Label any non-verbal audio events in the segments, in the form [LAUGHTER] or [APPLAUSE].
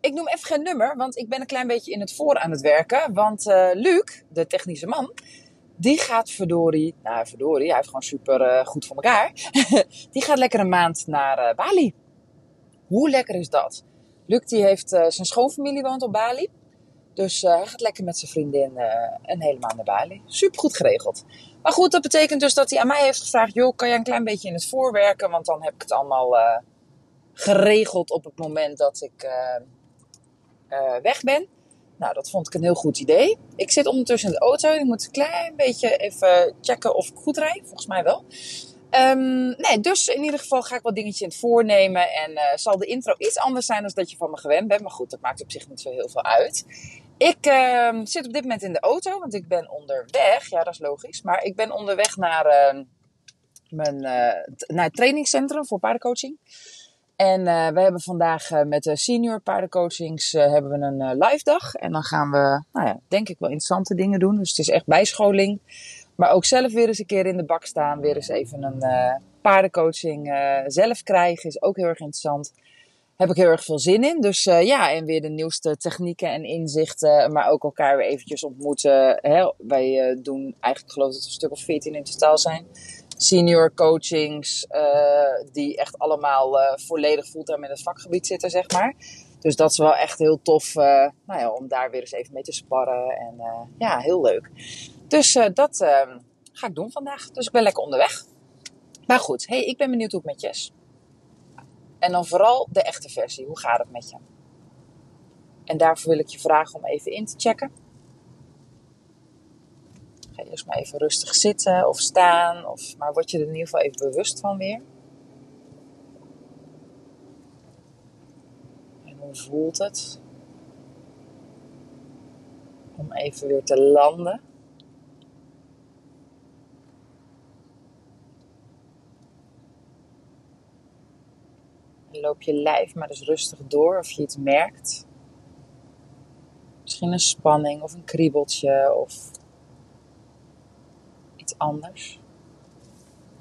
Ik noem even geen nummer, want ik ben een klein beetje in het voor aan het werken. Want uh, Luc, de technische man, die gaat verdorie, nou verdorie, hij heeft gewoon super uh, goed voor elkaar. [LAUGHS] die gaat lekker een maand naar uh, Bali. Hoe lekker is dat? Luc die heeft zijn schoonfamilie woont op Bali. Dus hij gaat lekker met zijn vriendin een hele maand naar Bali. Super goed geregeld. Maar goed, dat betekent dus dat hij aan mij heeft gevraagd: joh, kan jij een klein beetje in het voorwerken? Want dan heb ik het allemaal geregeld op het moment dat ik uh, weg ben. Nou, dat vond ik een heel goed idee. Ik zit ondertussen in de auto. Ik moet een klein beetje even checken of ik goed rijd. Volgens mij wel. Um, nee, dus in ieder geval ga ik wat dingetjes in het voornemen. En uh, zal de intro iets anders zijn dan dat je van me gewend bent. Maar goed, dat maakt op zich niet zo heel veel uit. Ik uh, zit op dit moment in de auto, want ik ben onderweg. Ja, dat is logisch. Maar ik ben onderweg naar, uh, mijn, naar het trainingscentrum voor paardencoaching. En uh, we hebben vandaag uh, met de senior paardencoachings uh, hebben we een live dag. En dan gaan we, nou ja, denk ik wel interessante dingen doen. Dus het is echt bijscholing. Maar ook zelf weer eens een keer in de bak staan. Weer eens even een paardencoaching zelf krijgen. Is ook heel erg interessant. Heb ik heel erg veel zin in. Dus ja, en weer de nieuwste technieken en inzichten. Maar ook elkaar weer eventjes ontmoeten. Hè? Wij doen eigenlijk geloof ik dat we een stuk of 14 in totaal zijn senior coachings, uh, die echt allemaal uh, volledig fulltime in het vakgebied zitten, zeg maar. Dus dat is wel echt heel tof uh, nou ja, om daar weer eens even mee te sparren. En ja, heel leuk. Dus dat ehm, ga ik doen vandaag. Dus ik ben lekker onderweg. Maar goed, hey, ik ben benieuwd hoe het met je is. En dan vooral de echte versie. Hoe gaat het met je? En daarvoor wil ik je vragen om even in te checken. Ga eerst maar even rustig zitten of staan. Of, maar word je er in ieder geval even bewust van weer. En hoe voelt het? Om even weer te landen. En loop je lijf maar eens rustig door of je iets merkt. Misschien een spanning of een kriebeltje of anders.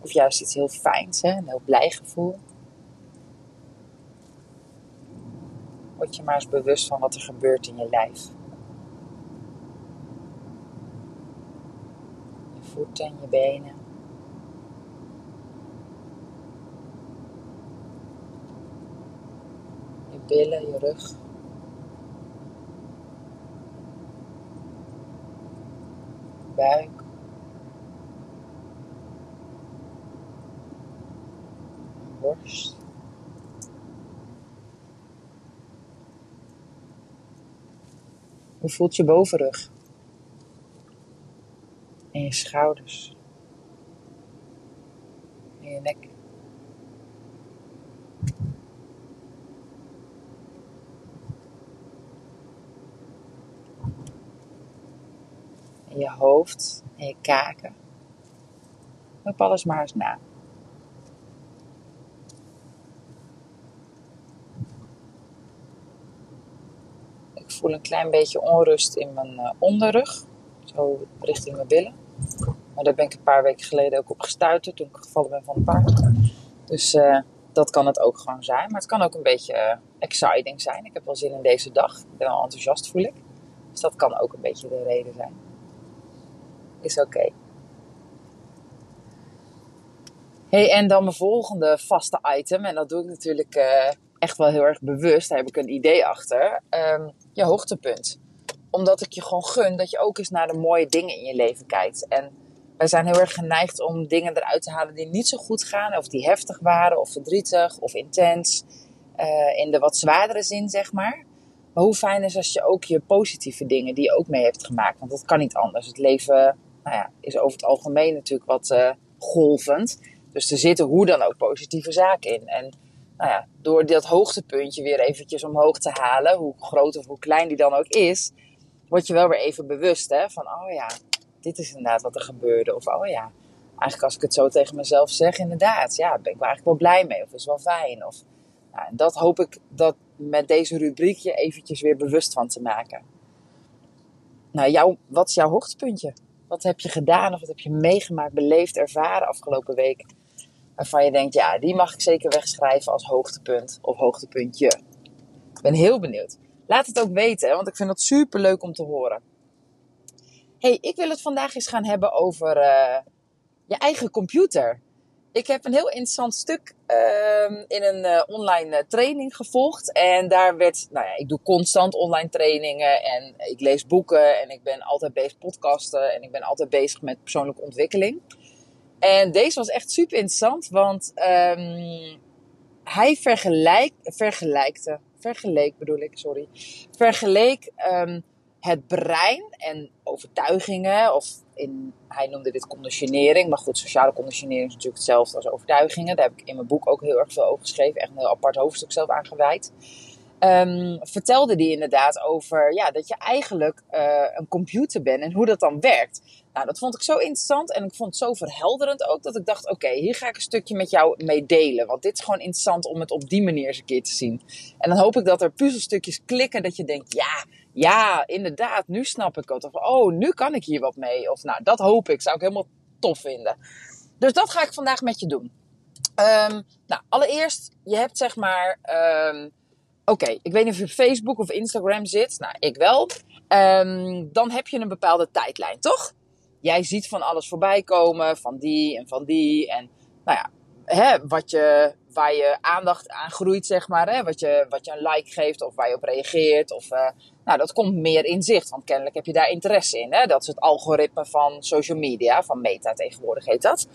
Of juist iets heel fijns, hè? een heel blij gevoel. Word je maar eens bewust van wat er gebeurt in je lijf. Je voeten en je benen. Je billen, je rug. buik. Borst. Hoe voelt je bovenrug? En je schouders. En je nek. En je hoofd en je kaken. Loop alles maar eens na. Een klein beetje onrust in mijn uh, onderrug. Zo richting mijn billen. Maar daar ben ik een paar weken geleden ook op gestuurd toen ik gevallen ben van het paard. Dus uh, dat kan het ook gewoon zijn. Maar het kan ook een beetje uh, exciting zijn. Ik heb wel zin in deze dag. Ik ben al enthousiast voel ik. Dus dat kan ook een beetje de reden zijn. Is oké. Hey, en dan mijn volgende vaste item. En dat doe ik natuurlijk echt wel heel erg bewust, daar heb ik een idee achter, um, hoogtepunt. Omdat ik je gewoon gun dat je ook eens naar de mooie dingen in je leven kijkt. En wij zijn heel erg geneigd om dingen eruit te halen die niet zo goed gaan, of die heftig waren, of verdrietig, of intens. Uh, in de wat zwaardere zin, zeg maar. Maar hoe fijn is als je ook je positieve dingen die je ook mee hebt gemaakt. Want dat kan niet anders. Het leven nou ja, is over het algemeen natuurlijk wat uh, golvend. Dus er zitten hoe dan ook positieve zaken in. En nou ja, door dat hoogtepuntje weer eventjes omhoog te halen, hoe groot of hoe klein die dan ook is, word je wel weer even bewust hè, van, oh ja, dit is inderdaad wat er gebeurde. Of oh ja, eigenlijk als ik het zo tegen mezelf zeg, inderdaad, ja, ben ik wel eigenlijk wel blij mee. Of is wel fijn. Of, nou, en dat hoop ik dat met deze rubriek je eventjes weer bewust van te maken. Nou, jou, wat is jouw hoogtepuntje? Wat heb je gedaan of wat heb je meegemaakt, beleefd, ervaren afgelopen week? Waarvan je denkt, ja, die mag ik zeker wegschrijven als hoogtepunt of hoogtepuntje. Ik ben heel benieuwd. Laat het ook weten, want ik vind dat super leuk om te horen. hey, ik wil het vandaag eens gaan hebben over uh, je eigen computer. Ik heb een heel interessant stuk uh, in een uh, online uh, training gevolgd. En daar werd, nou ja, ik doe constant online trainingen en ik lees boeken en ik ben altijd bezig podcasten en ik ben altijd bezig met persoonlijke ontwikkeling. En deze was echt super interessant, want um, hij vergelijk, vergelijkte, vergeleek bedoel ik, sorry, vergeleek um, het brein en overtuigingen, of in, hij noemde dit conditionering, maar goed, sociale conditionering is natuurlijk hetzelfde als overtuigingen. Daar heb ik in mijn boek ook heel erg veel over geschreven, echt een heel apart hoofdstuk zelf aangeweid. Um, vertelde die inderdaad over ja, dat je eigenlijk uh, een computer bent en hoe dat dan werkt. Nou, dat vond ik zo interessant en ik vond het zo verhelderend ook dat ik dacht: oké, hier ga ik een stukje met jou mee delen. Want dit is gewoon interessant om het op die manier eens een keer te zien. En dan hoop ik dat er puzzelstukjes klikken dat je denkt: ja, ja, inderdaad, nu snap ik het. Of oh, nu kan ik hier wat mee. Of nou, dat hoop ik, zou ik helemaal tof vinden. Dus dat ga ik vandaag met je doen. Um, nou, allereerst, je hebt zeg maar. Um, Oké, ik weet niet of je op Facebook of Instagram zit. Nou, ik wel. Um, dan heb je een bepaalde tijdlijn, toch? Jij ziet van alles voorbij komen, van die en van die. En nou ja, hè, wat je, waar je aandacht aan groeit, zeg maar. Hè? Wat, je, wat je een like geeft of waar je op reageert. Of, uh, nou, dat komt meer in zicht, want kennelijk heb je daar interesse in. Hè? Dat is het algoritme van social media, van meta tegenwoordig heet dat.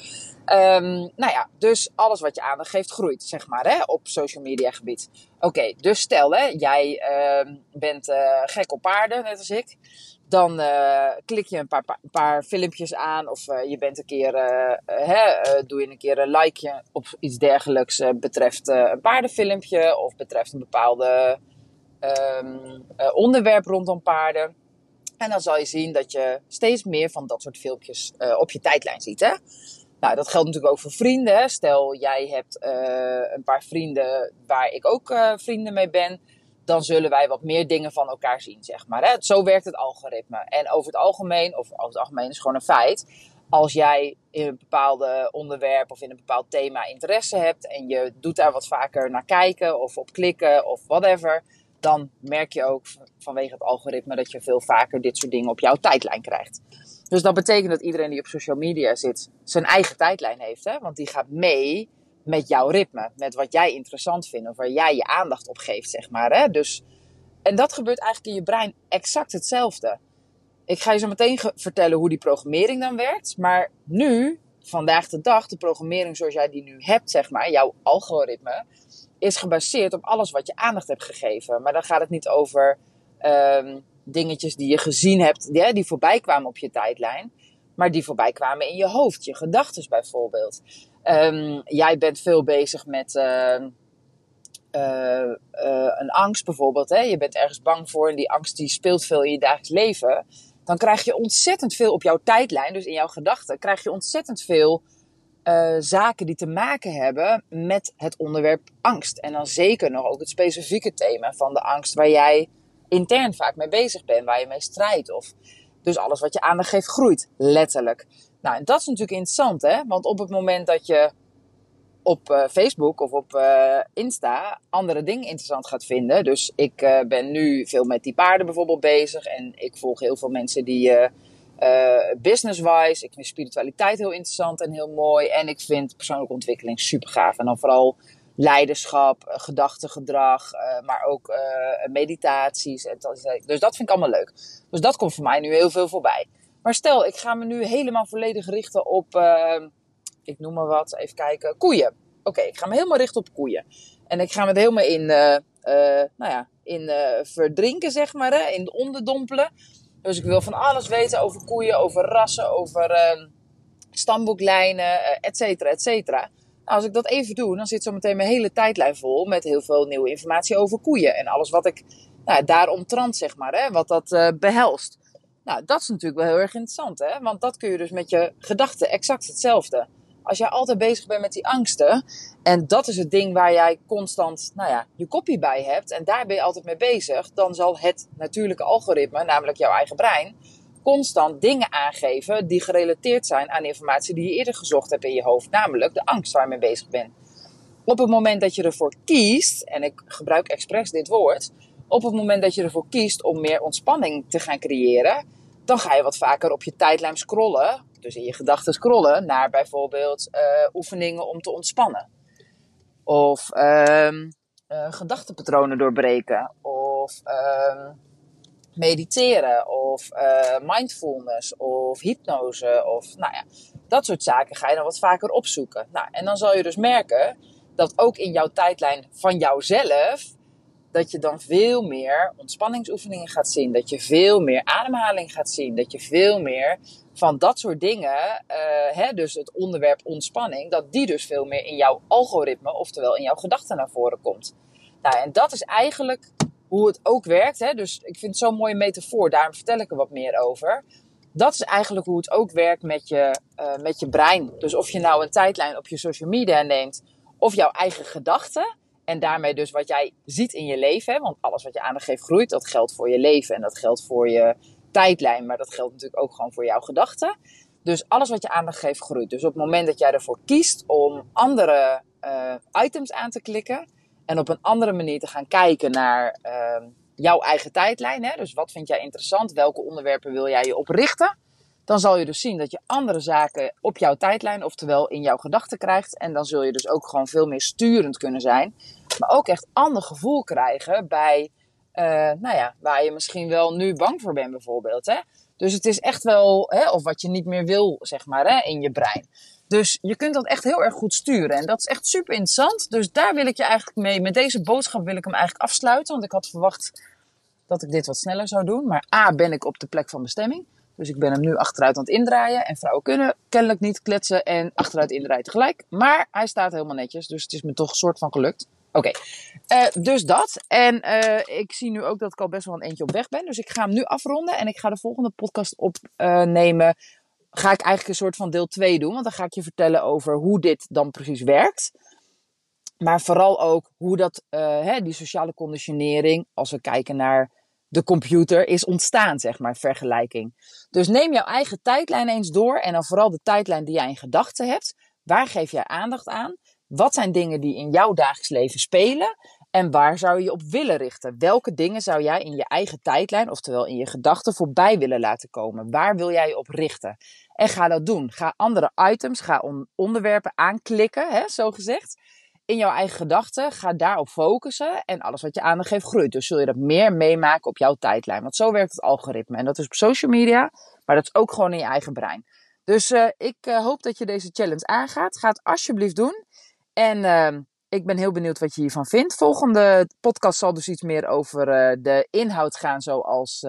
Um, nou ja, dus alles wat je aandacht geeft groeit, zeg maar, hè? op social media gebied. Oké, dus stel, hè, jij uh, bent uh, gek op paarden, net als ik. Dan uh, klik je een paar, paar, filmpjes aan of uh, je bent een keer, uh, hè, doe je een keer een likeje op iets dergelijks betreft een paardenfilmpje of betreft een bepaalde um, onderwerp rondom paarden. En dan zal je zien dat je steeds meer van dat soort filmpjes op je tijdlijn ziet. Hè? Nou, dat geldt natuurlijk ook voor vrienden. Hè? Stel, jij hebt een paar vrienden waar ik ook vrienden mee ben dan zullen wij wat meer dingen van elkaar zien, zeg maar. Hè? Zo werkt het algoritme. En over het algemeen, of over het algemeen is gewoon een feit. Als jij in een bepaald onderwerp of in een bepaald thema interesse hebt en je doet daar wat vaker naar kijken of op klikken of whatever, dan merk je ook vanwege het algoritme dat je veel vaker dit soort dingen op jouw tijdlijn krijgt. Dus dat betekent dat iedereen die op social media zit zijn eigen tijdlijn heeft, hè? want die gaat mee met jouw ritme. Met wat jij interessant vindt of waar jij je aandacht op geeft, zeg maar. Hè? Dus, en dat gebeurt eigenlijk in je brein exact hetzelfde. Ik ga je zo meteen vertellen hoe die programmering dan werkt. Maar nu, vandaag de dag, de programmering zoals jij die nu hebt, zeg maar, jouw algoritme, is gebaseerd op alles wat je aandacht hebt gegeven. Maar dan gaat het niet over um, dingetjes die je gezien hebt, die, die voorbij kwamen op je tijdlijn. Maar die voorbij kwamen in je hoofd, je gedachten bijvoorbeeld. Um, jij bent veel bezig met uh, uh, een angst bijvoorbeeld. Hè? Je bent ergens bang voor en die angst die speelt veel in je dagelijks leven. Dan krijg je ontzettend veel op jouw tijdlijn, dus in jouw gedachten, krijg je ontzettend veel uh, zaken die te maken hebben met het onderwerp angst. En dan zeker nog ook het specifieke thema van de angst waar jij intern vaak mee bezig bent, waar je mee strijdt. Of dus alles wat je aandacht geeft groeit, letterlijk. Nou, en dat is natuurlijk interessant, hè? Want op het moment dat je op uh, Facebook of op uh, Insta andere dingen interessant gaat vinden. Dus ik uh, ben nu veel met die paarden bijvoorbeeld bezig. En ik volg heel veel mensen die business-wise. Ik vind spiritualiteit heel interessant en heel mooi. En ik vind persoonlijke ontwikkeling super gaaf. En dan vooral leiderschap, gedachtegedrag, maar ook meditaties. En dus dat vind ik allemaal leuk. Dus dat komt voor mij nu heel veel voorbij. Maar stel, ik ga me nu helemaal volledig richten op, uh, ik noem maar wat, even kijken, koeien. Oké, ik ga me helemaal richten op koeien. En ik ga me er helemaal in, uh, uh, nou ja, in verdrinken, zeg maar, hè, in onderdompelen. Dus ik wil van alles weten over koeien, over rassen, over ehm, stamboeklijnen, et cetera, et cetera. Nou, als ik dat even doe, dan zit zo meteen mijn hele tijdlijn vol met heel veel nieuwe informatie over koeien. En alles wat ik nou, daaromtrant, zeg maar, hè, wat dat behelst. Nou, dat is natuurlijk wel heel erg interessant, hè? Want dat kun je dus met je gedachten exact hetzelfde. Als jij altijd bezig bent met die angsten, en dat is het ding waar jij constant, nou ja, je kopie bij hebt, en daar ben je altijd mee bezig, dan zal het natuurlijke algoritme, namelijk jouw eigen brein, constant dingen aangeven die gerelateerd zijn aan informatie die je eerder gezocht hebt in je hoofd, namelijk de angst waar je mee bezig bent. Op het moment dat je ervoor kiest, en ik gebruik expres dit woord, op het moment dat je ervoor kiest om meer ontspanning te gaan creëren, dan ga je wat vaker op je tijdlijn scrollen, dus in je gedachten scrollen, naar bijvoorbeeld uh, oefeningen om te ontspannen. Of uh, uh, gedachtenpatronen doorbreken. Of uh, mediteren. Of uh, mindfulness. Of hypnose. Of nou ja, dat soort zaken ga je dan wat vaker opzoeken. Nou, en dan zal je dus merken dat ook in jouw tijdlijn van jouzelf dat je dan veel meer ontspanningsoefeningen gaat zien. Dat je veel meer ademhaling gaat zien. Dat je veel meer van dat soort dingen, uh, hè, dus het onderwerp ontspanning, dat die dus veel meer in jouw algoritme, oftewel in jouw gedachten naar voren komt. Nou, en dat is eigenlijk hoe het ook werkt. Hè? Dus ik vind het zo'n mooie metafoor, daarom vertel ik er wat meer over. Dat is eigenlijk hoe het ook werkt met je, uh, met je brein. Dus of je nou een tijdlijn op je social media neemt, of jouw eigen gedachten. En daarmee dus wat jij ziet in je leven. Want alles wat je aandacht geeft groeit. Dat geldt voor je leven en dat geldt voor je tijdlijn. Maar dat geldt natuurlijk ook gewoon voor jouw gedachten. Dus alles wat je aandacht geeft groeit. Dus op het moment dat jij ervoor kiest om andere uh, items aan te klikken. En op een andere manier te gaan kijken naar uh, jouw eigen tijdlijn. Hè? Dus wat vind jij interessant? Welke onderwerpen wil jij je oprichten? Dan zal je dus zien dat je andere zaken op jouw tijdlijn, oftewel in jouw gedachten krijgt. En dan zul je dus ook gewoon veel meer sturend kunnen zijn. Maar ook echt ander gevoel krijgen bij, uh, nou ja, waar je misschien wel nu bang voor bent bijvoorbeeld. Hè? Dus het is echt wel, hè, of wat je niet meer wil, zeg maar, hè, in je brein. Dus je kunt dat echt heel erg goed sturen. En dat is echt super interessant. Dus daar wil ik je eigenlijk mee, met deze boodschap wil ik hem eigenlijk afsluiten. Want ik had verwacht dat ik dit wat sneller zou doen. Maar A, ben ik op de plek van bestemming. Dus ik ben hem nu achteruit aan het indraaien. En vrouwen kunnen kennelijk niet kletsen en achteruit indraaien tegelijk. Maar hij staat helemaal netjes, dus het is me toch een soort van gelukt. Oké, uh, dus dat. En uh, ik zie nu ook dat ik al best wel een eentje op weg ben. Dus ik ga hem nu afronden en ik ga de volgende podcast opnemen. Ga ik eigenlijk een soort van deel 2 doen. Want dan ga ik je vertellen over hoe dit dan precies werkt. Maar vooral ook hoe dat, hè, die sociale conditionering, als we kijken naar de computer is ontstaan, zeg maar, vergelijking. Dus neem jouw eigen tijdlijn eens door en dan vooral de tijdlijn die jij in gedachten hebt. Waar geef jij aandacht aan? Wat zijn dingen die in jouw dagelijks leven spelen? En waar zou je je op willen richten? Welke dingen zou jij in je eigen tijdlijn, oftewel in je gedachten, voorbij willen laten komen? Waar wil jij je op richten? En ga dat doen. Ga andere items, ga onderwerpen aanklikken, hè, zo gezegd in jouw eigen gedachten. Ga daarop focussen en alles wat je aandacht geeft groeit. Dus zul je dat meer meemaken op jouw tijdlijn. Want zo werkt het algoritme. En dat is op social media, maar dat is ook gewoon in je eigen brein. Dus uh, ik uh, hoop dat je deze challenge aangaat. Ga het alsjeblieft doen. En uh, ik ben heel benieuwd wat je hiervan vindt. Volgende podcast zal dus iets meer over de inhoud gaan, zoals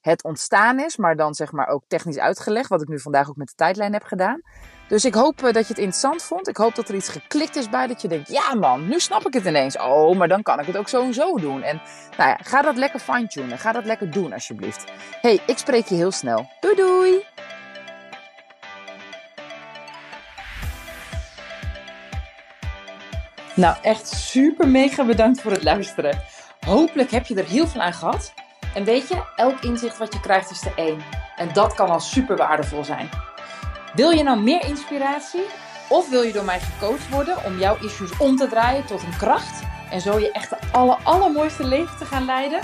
het ontstaan is. Maar dan zeg maar ook technisch uitgelegd, wat ik nu vandaag ook met de tijdlijn heb gedaan. Dus ik hoop eh, dat je het interessant vond. Ik hoop dat er iets geklikt is bij. Dat je denkt, ja man, nu snap ik het ineens. Oh, maar dan kan ik het ook zo en zo doen. En nou ja, ga dat lekker fine-tunen. Ga dat lekker doen alsjeblieft. hey, ik spreek je heel snel. Doei doei! Nou, echt super mega bedankt voor het luisteren. Hopelijk heb je er heel veel aan gehad. En weet je, elk inzicht wat je krijgt is er één. En dat kan al super waardevol zijn. Wil je nou meer inspiratie? Of wil je door mij gecoacht worden om jouw issues om te draaien tot een kracht? En zo je echt de aller, allermooiste leven te gaan leiden?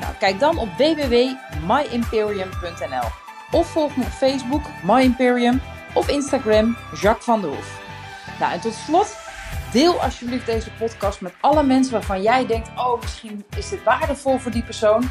Nou, kijk dan op www.myimperium.nl Of volg me op Facebook, My Imperium, of Instagram, Jacques van der Hoef. Nou, en tot slot, deel alsjeblieft deze podcast met alle mensen waarvan jij denkt: oh, misschien is dit waardevol voor die persoon.